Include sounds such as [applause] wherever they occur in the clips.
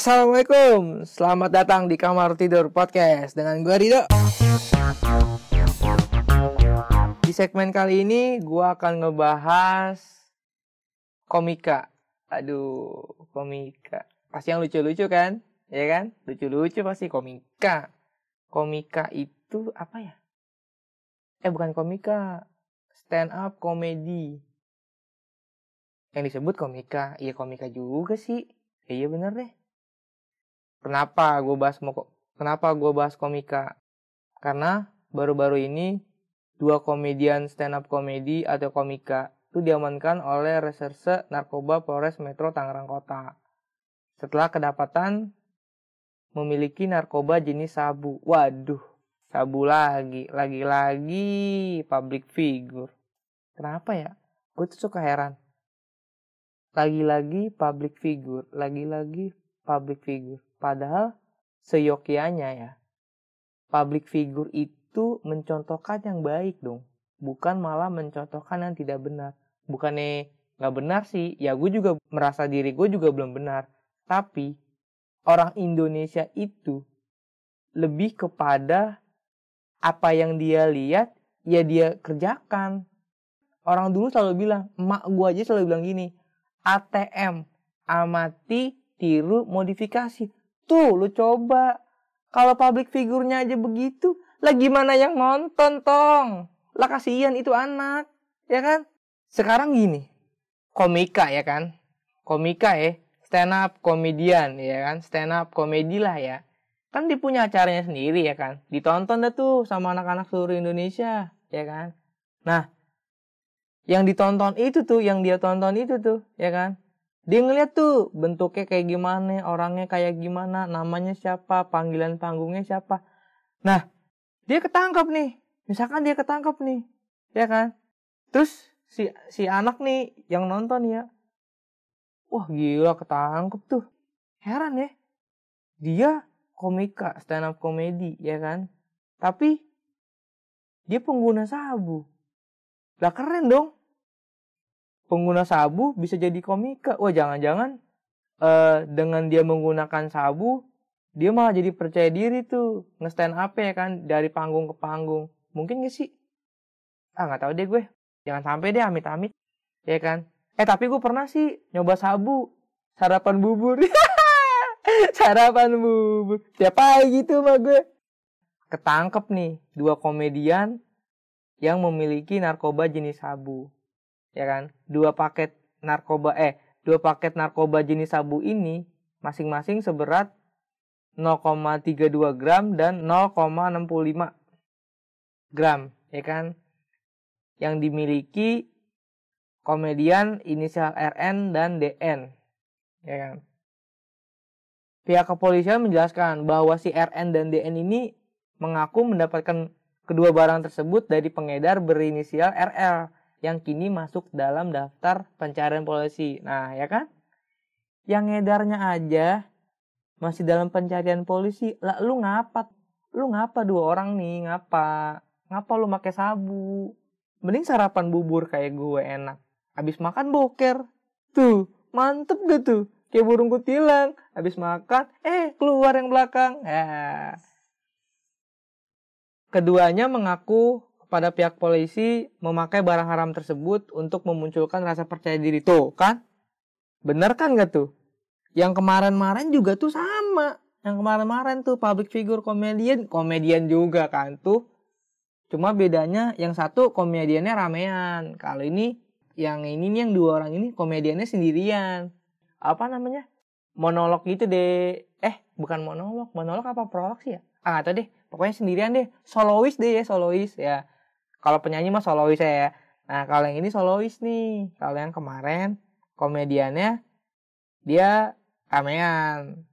Assalamualaikum, selamat datang di Kamar Tidur Podcast dengan gue Rido. Di segmen kali ini gue akan ngebahas komika. Aduh, komika. Pasti yang lucu-lucu kan? Ya kan? Lucu-lucu pasti komika. Komika itu apa ya? Eh bukan komika, stand up komedi. Yang disebut komika, iya komika juga sih. Iya bener deh. Kenapa gue bahas mau kenapa gue bahas komika? Karena baru-baru ini dua komedian stand up komedi atau komika itu diamankan oleh reserse narkoba Polres Metro Tangerang Kota. Setelah kedapatan memiliki narkoba jenis sabu. Waduh, sabu lagi, lagi-lagi public figure. Kenapa ya? Gue tuh suka heran. Lagi-lagi public figure, lagi-lagi public figure. Padahal seyokianya ya, public figure itu mencontohkan yang baik dong. Bukan malah mencontohkan yang tidak benar. Bukannya nggak benar sih, ya gue juga merasa diri gue juga belum benar. Tapi orang Indonesia itu lebih kepada apa yang dia lihat, ya dia kerjakan. Orang dulu selalu bilang, emak gue aja selalu bilang gini, ATM, amati, tiru, modifikasi Tuh, lu coba. Kalau public figurnya aja begitu, lah gimana yang nonton, tong? Lah kasihan itu anak, ya kan? Sekarang gini, komika ya kan? Komika ya, stand up komedian ya kan? Stand up komedi lah ya. Kan dia punya acaranya sendiri ya kan? Ditonton dah tuh sama anak-anak seluruh Indonesia, ya kan? Nah, yang ditonton itu tuh, yang dia tonton itu tuh, ya kan? Dia ngeliat tuh bentuknya kayak gimana, orangnya kayak gimana, namanya siapa, panggilan panggungnya siapa. Nah, dia ketangkep nih. Misalkan dia ketangkep nih, ya kan? Terus si si anak nih yang nonton ya, wah gila ketangkep tuh. Heran ya, dia komika, stand up komedi, ya kan? Tapi dia pengguna sabu. Lah keren dong pengguna sabu bisa jadi komika. Wah, jangan-jangan uh, dengan dia menggunakan sabu, dia malah jadi percaya diri tuh nge-stand up ya kan dari panggung ke panggung. Mungkin gak sih? Ah, nggak tahu deh gue. Jangan sampai deh amit-amit. Ya kan? Eh, tapi gue pernah sih nyoba sabu. Sarapan bubur. [laughs] Sarapan bubur. Siapa gitu mah gue. Ketangkep nih dua komedian yang memiliki narkoba jenis sabu ya kan? Dua paket narkoba eh dua paket narkoba jenis sabu ini masing-masing seberat 0,32 gram dan 0,65 gram ya kan? Yang dimiliki komedian inisial RN dan DN ya kan? Pihak kepolisian menjelaskan bahwa si RN dan DN ini mengaku mendapatkan kedua barang tersebut dari pengedar berinisial RL yang kini masuk dalam daftar pencarian polisi. Nah, ya kan? Yang ngedarnya aja masih dalam pencarian polisi. Lah lu ngapa? Lu ngapa dua orang nih? Ngapa? Ngapa lu pakai sabu? Mending sarapan bubur kayak gue enak. Habis makan boker. Tuh, mantep gak tuh? Kayak burung kutilang. Habis makan, eh keluar yang belakang. Ya. Keduanya mengaku pada pihak polisi memakai barang haram tersebut untuk memunculkan rasa percaya diri. Tuh kan? Bener kan gak tuh? Yang kemarin-kemarin juga tuh sama. Yang kemarin-kemarin tuh public figure komedian. Komedian juga kan tuh. Cuma bedanya yang satu komediannya ramean. Kalau ini yang ini nih yang dua orang ini komediannya sendirian. Apa namanya? Monolog gitu deh. Eh bukan monolog. Monolog apa prolog sih ya? Ah tau deh pokoknya sendirian deh solois deh ya solois ya kalau penyanyi mah solois ya. Nah, kalau yang ini solois nih. Kalau yang kemarin komediannya dia ramean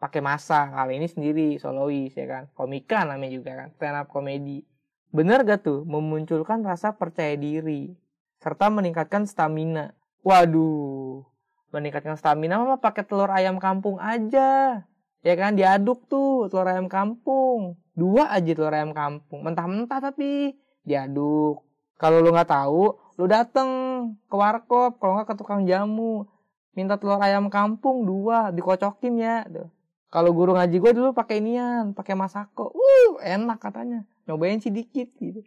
pakai masa. Kali ini sendiri solois ya kan. Komika namanya juga kan. Stand up komedi. Bener gak tuh memunculkan rasa percaya diri serta meningkatkan stamina. Waduh, meningkatkan stamina mah pakai telur ayam kampung aja. Ya kan diaduk tuh telur ayam kampung. Dua aja telur ayam kampung. Mentah-mentah tapi diaduk. Kalau lu nggak tahu lu dateng ke warkop kalau nggak ke tukang jamu. Minta telur ayam kampung dua dikocokin ya. Kalau guru ngaji gue dulu pakai inian pakai masako. Uh enak katanya. Nyobain sedikit gitu.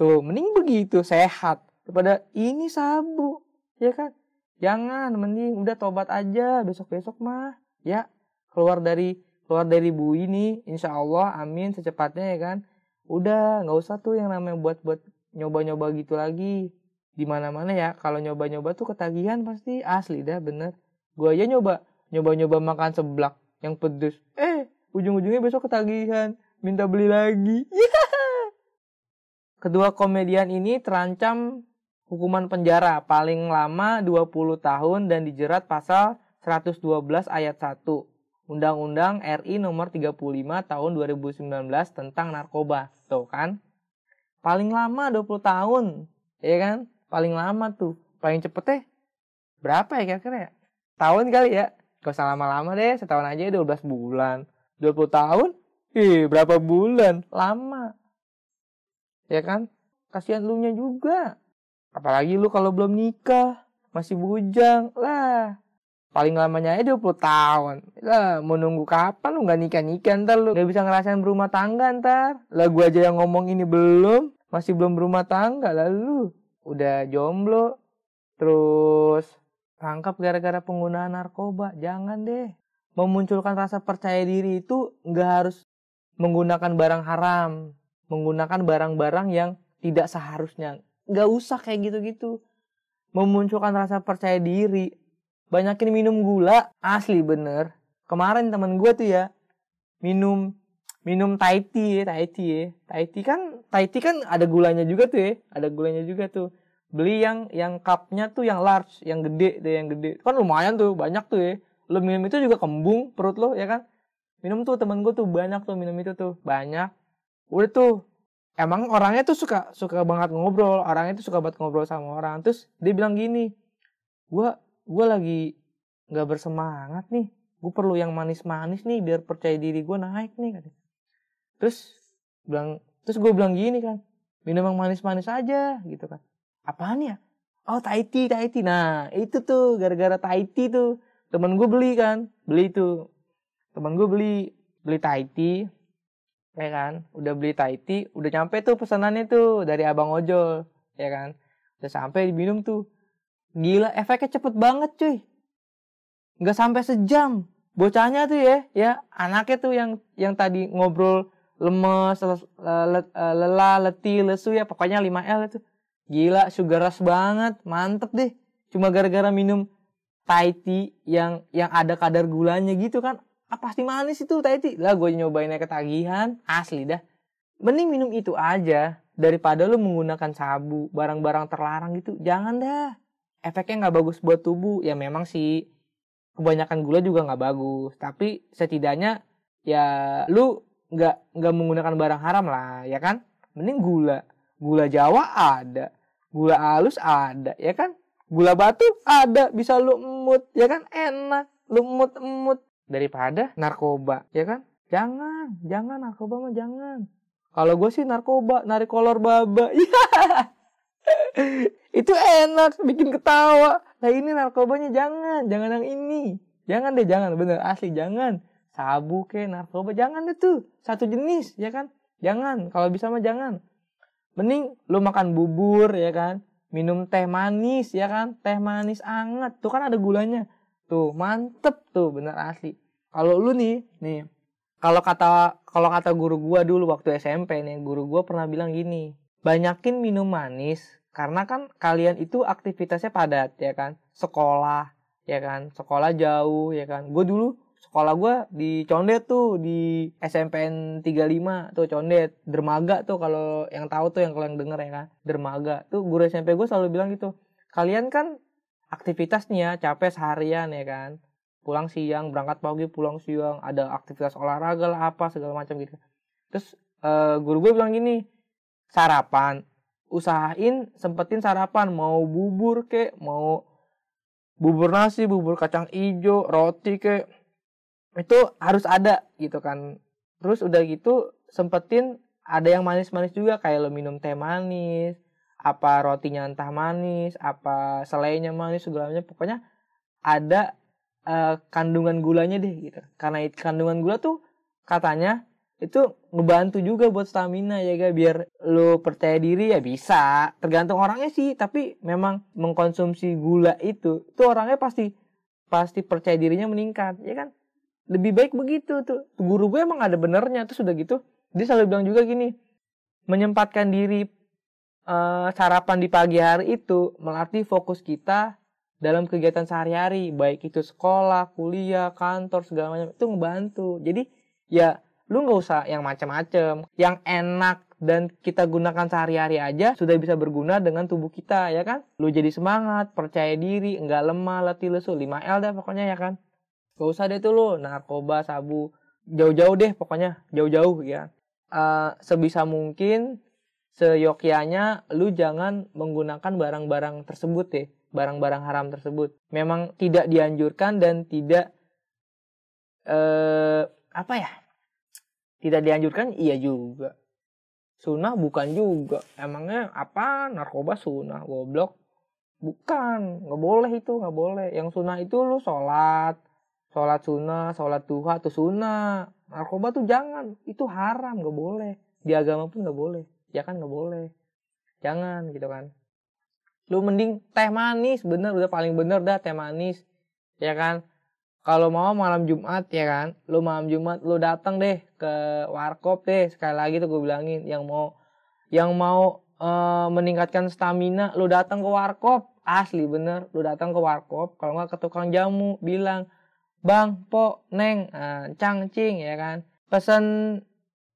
Tuh mending begitu sehat. Daripada ini sabu ya kan? Jangan mending udah tobat aja besok besok mah. Ya keluar dari keluar dari bu ini insya Allah amin secepatnya ya kan. Udah nggak usah tuh yang namanya buat buat nyoba-nyoba gitu lagi. Di mana-mana ya kalau nyoba-nyoba tuh ketagihan pasti. Asli dah bener. Gue aja nyoba nyoba-nyoba makan seblak yang pedes. Eh ujung-ujungnya besok ketagihan. Minta beli lagi. [laughs] Kedua komedian ini terancam hukuman penjara. Paling lama 20 tahun dan dijerat pasal 112 ayat 1 Undang-Undang RI nomor 35 tahun 2019 tentang narkoba. Tuh kan? Paling lama 20 tahun. Ya kan? Paling lama tuh. Paling cepet teh berapa ya kira-kira ya? Tahun kali ya? Gak usah lama-lama deh, setahun aja 12 bulan. 20 tahun? Ih, berapa bulan? Lama. Ya kan? Kasihan lu nya juga. Apalagi lu kalau belum nikah, masih bujang. Lah, paling lamanya aja 20 tahun. Lah mau nunggu kapan lu nggak nikah nikah ntar lu nggak bisa ngerasain berumah tangga ntar. Lah gua aja yang ngomong ini belum masih belum berumah tangga lalu udah jomblo. Terus tangkap gara-gara penggunaan narkoba. Jangan deh. Memunculkan rasa percaya diri itu nggak harus menggunakan barang haram. Menggunakan barang-barang yang tidak seharusnya. Nggak usah kayak gitu-gitu. Memunculkan rasa percaya diri banyakin minum gula? Asli bener. Kemarin temen gue tuh ya minum minum Thai tea ya Thai tea. Ya Thai tea kan Thai tea kan ada gulanya juga tuh ya ada gulanya juga tuh. Beli yang yang cupnya tuh yang large yang gede deh yang gede. Kan lumayan tuh banyak tuh ya. Lo minum itu juga kembung perut lo ya kan? Minum tuh temen gue tuh banyak tuh minum itu tuh banyak. Udah tuh emang orangnya tuh suka suka banget ngobrol orangnya tuh suka banget ngobrol sama orang. Terus dia bilang gini gue gue lagi nggak bersemangat nih. Gue perlu yang manis-manis nih biar percaya diri gue naik nih katanya. Terus bilang terus gue bilang gini kan minum yang manis-manis aja gitu kan. Apaan ya? Oh Thai tea nah itu tuh gara-gara tea tuh temen gue beli kan beli tuh. Temen gue beli beli tea ya kan. Udah beli tea udah nyampe tuh pesanannya tuh dari abang ojol ya kan. Udah sampai diminum tuh Gila, efeknya cepet banget cuy. Nggak sampai sejam. Bocahnya tuh ya, ya anaknya tuh yang yang tadi ngobrol lemes, lelah, letih, lesu ya, pokoknya 5L itu. Gila, sugar rush banget, mantep deh. Cuma gara-gara minum Thai tea yang yang ada kadar gulanya gitu kan. Ah, pasti manis itu Thai tea. Lah gue nyobainnya ketagihan, asli dah. Mending minum itu aja daripada lu menggunakan sabu, barang-barang terlarang gitu. Jangan dah efeknya nggak bagus buat tubuh. Ya memang sih kebanyakan gula juga nggak bagus. Tapi setidaknya ya lu nggak nggak menggunakan barang haram lah ya kan? Mending gula. Gula jawa ada gula halus ada ya kan? Gula batu ada bisa lu emut ya kan? Enak lu emut emut daripada narkoba ya kan? Jangan jangan narkoba mah jangan. Kalau gue sih narkoba narik kolor baba [laughs] itu enak bikin ketawa. Nah ini narkobanya jangan jangan yang ini. Jangan deh jangan. Bener asli jangan. Sabu ke narkoba jangan deh tuh. Satu jenis ya kan? Jangan kalau bisa mah jangan. Mending lu makan bubur ya kan? Minum teh manis ya kan? Teh manis anget. Tuh kan ada gulanya. Tuh mantep tuh bener asli. Kalau lu nih nih. Kalau kata kalau kata guru gua dulu waktu SMP nih guru gua pernah bilang gini banyakin minum manis karena kan kalian itu aktivitasnya padat ya kan? Sekolah ya kan? Sekolah jauh ya kan? Gue dulu sekolah gue di Condet tuh di SMPN 35 tuh Condet. Dermaga tuh kalau yang tahu tuh yang kalian denger ya kan? Dermaga. Tuh guru SMP gue selalu bilang gitu kalian kan aktivitasnya capek seharian ya kan? Pulang siang berangkat pagi pulang siang ada aktivitas olahraga lah apa segala macam gitu. Terus uh, guru gue bilang gini sarapan usahain sempetin sarapan. Mau bubur kek mau bubur nasi bubur kacang ijo roti kek itu harus ada gitu kan. Terus udah gitu sempetin ada yang manis-manis juga kayak lo minum teh manis apa rotinya entah manis apa selainya manis segalanya. Pokoknya ada uh, kandungan gulanya deh gitu. Karena kandungan gula tuh katanya itu ngebantu juga buat stamina ya guys biar lo percaya diri ya bisa. Tergantung orangnya sih tapi memang mengkonsumsi gula itu tuh orangnya pasti pasti percaya dirinya meningkat ya kan? Lebih baik begitu tuh. Guru gue emang ada benernya tuh sudah gitu dia selalu bilang juga gini menyempatkan diri uh, sarapan di pagi hari itu melatih fokus kita dalam kegiatan sehari-hari baik itu sekolah kuliah kantor segala macam itu ngebantu. Jadi ya lu nggak usah yang macam-macam yang enak dan kita gunakan sehari-hari aja sudah bisa berguna dengan tubuh kita ya kan? Lu jadi semangat percaya diri nggak lemah letih lesu. 5L dah pokoknya ya kan? Gak usah deh tuh lu. Narkoba sabu. Jauh-jauh deh pokoknya. Jauh-jauh ya. Uh, sebisa mungkin seyokianya lu jangan menggunakan barang-barang tersebut deh. Barang-barang haram tersebut. Memang tidak dianjurkan dan tidak eh apa ya tidak dianjurkan? Iya juga. Sunnah bukan juga. Emangnya apa? Narkoba sunnah goblok. Bukan. Nggak boleh itu nggak boleh. Yang sunnah itu lu sholat. Sholat sunnah sholat duha tuh sunnah. Narkoba tuh jangan. Itu haram nggak boleh. Di agama pun nggak boleh. Ya kan nggak boleh. Jangan gitu kan. Lu mending teh manis. Bener udah paling bener dah teh manis. Ya kan kalau mau malam Jumat ya kan, lu malam Jumat lu datang deh ke warkop deh. Sekali lagi tuh gue bilangin yang mau yang mau uh, meningkatkan stamina lu datang ke warkop. Asli bener lu datang ke warkop kalau nggak ke tukang jamu bilang bang po neng. Uh, cang cing ya kan? Pesan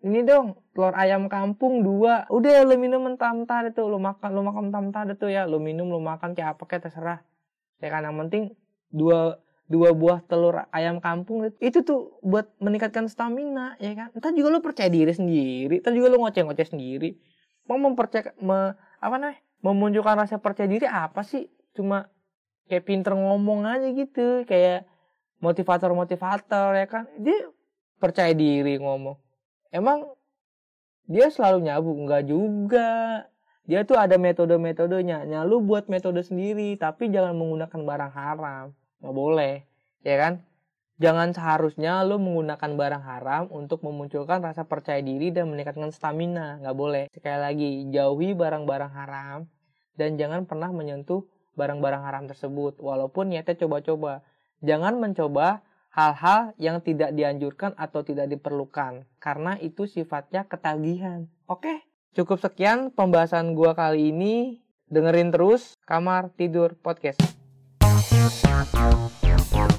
ini dong telur ayam kampung dua. Udah lu minum mentah-mentah itu lu makan lu makan mentah-mentah itu ya. Lu minum lu makan kayak apa kayak terserah. Ya kan? Yang penting dua dua buah telur ayam kampung. Itu tuh buat meningkatkan stamina ya kan? Entar juga lo percaya diri sendiri. Entar juga lo ngoceh-ngoceh sendiri. Mau mempercaya me, apa nih memunculkan rasa percaya diri apa sih? Cuma kayak pinter ngomong aja gitu. Kayak motivator-motivator ya kan? Dia percaya diri ngomong. Emang dia selalu nyabu? Enggak juga. Dia tuh ada metode-metodenya. Nah lu buat metode sendiri tapi jangan menggunakan barang haram nggak boleh ya kan? Jangan seharusnya lo menggunakan barang haram untuk memunculkan rasa percaya diri dan meningkatkan stamina. Nggak boleh. Sekali lagi jauhi barang-barang haram dan jangan pernah menyentuh barang-barang haram tersebut. Walaupun niatnya coba-coba. Jangan mencoba hal-hal yang tidak dianjurkan atau tidak diperlukan karena itu sifatnya ketagihan. Oke? Cukup sekian pembahasan gua kali ini. Dengerin terus kamar tidur podcast Thank you.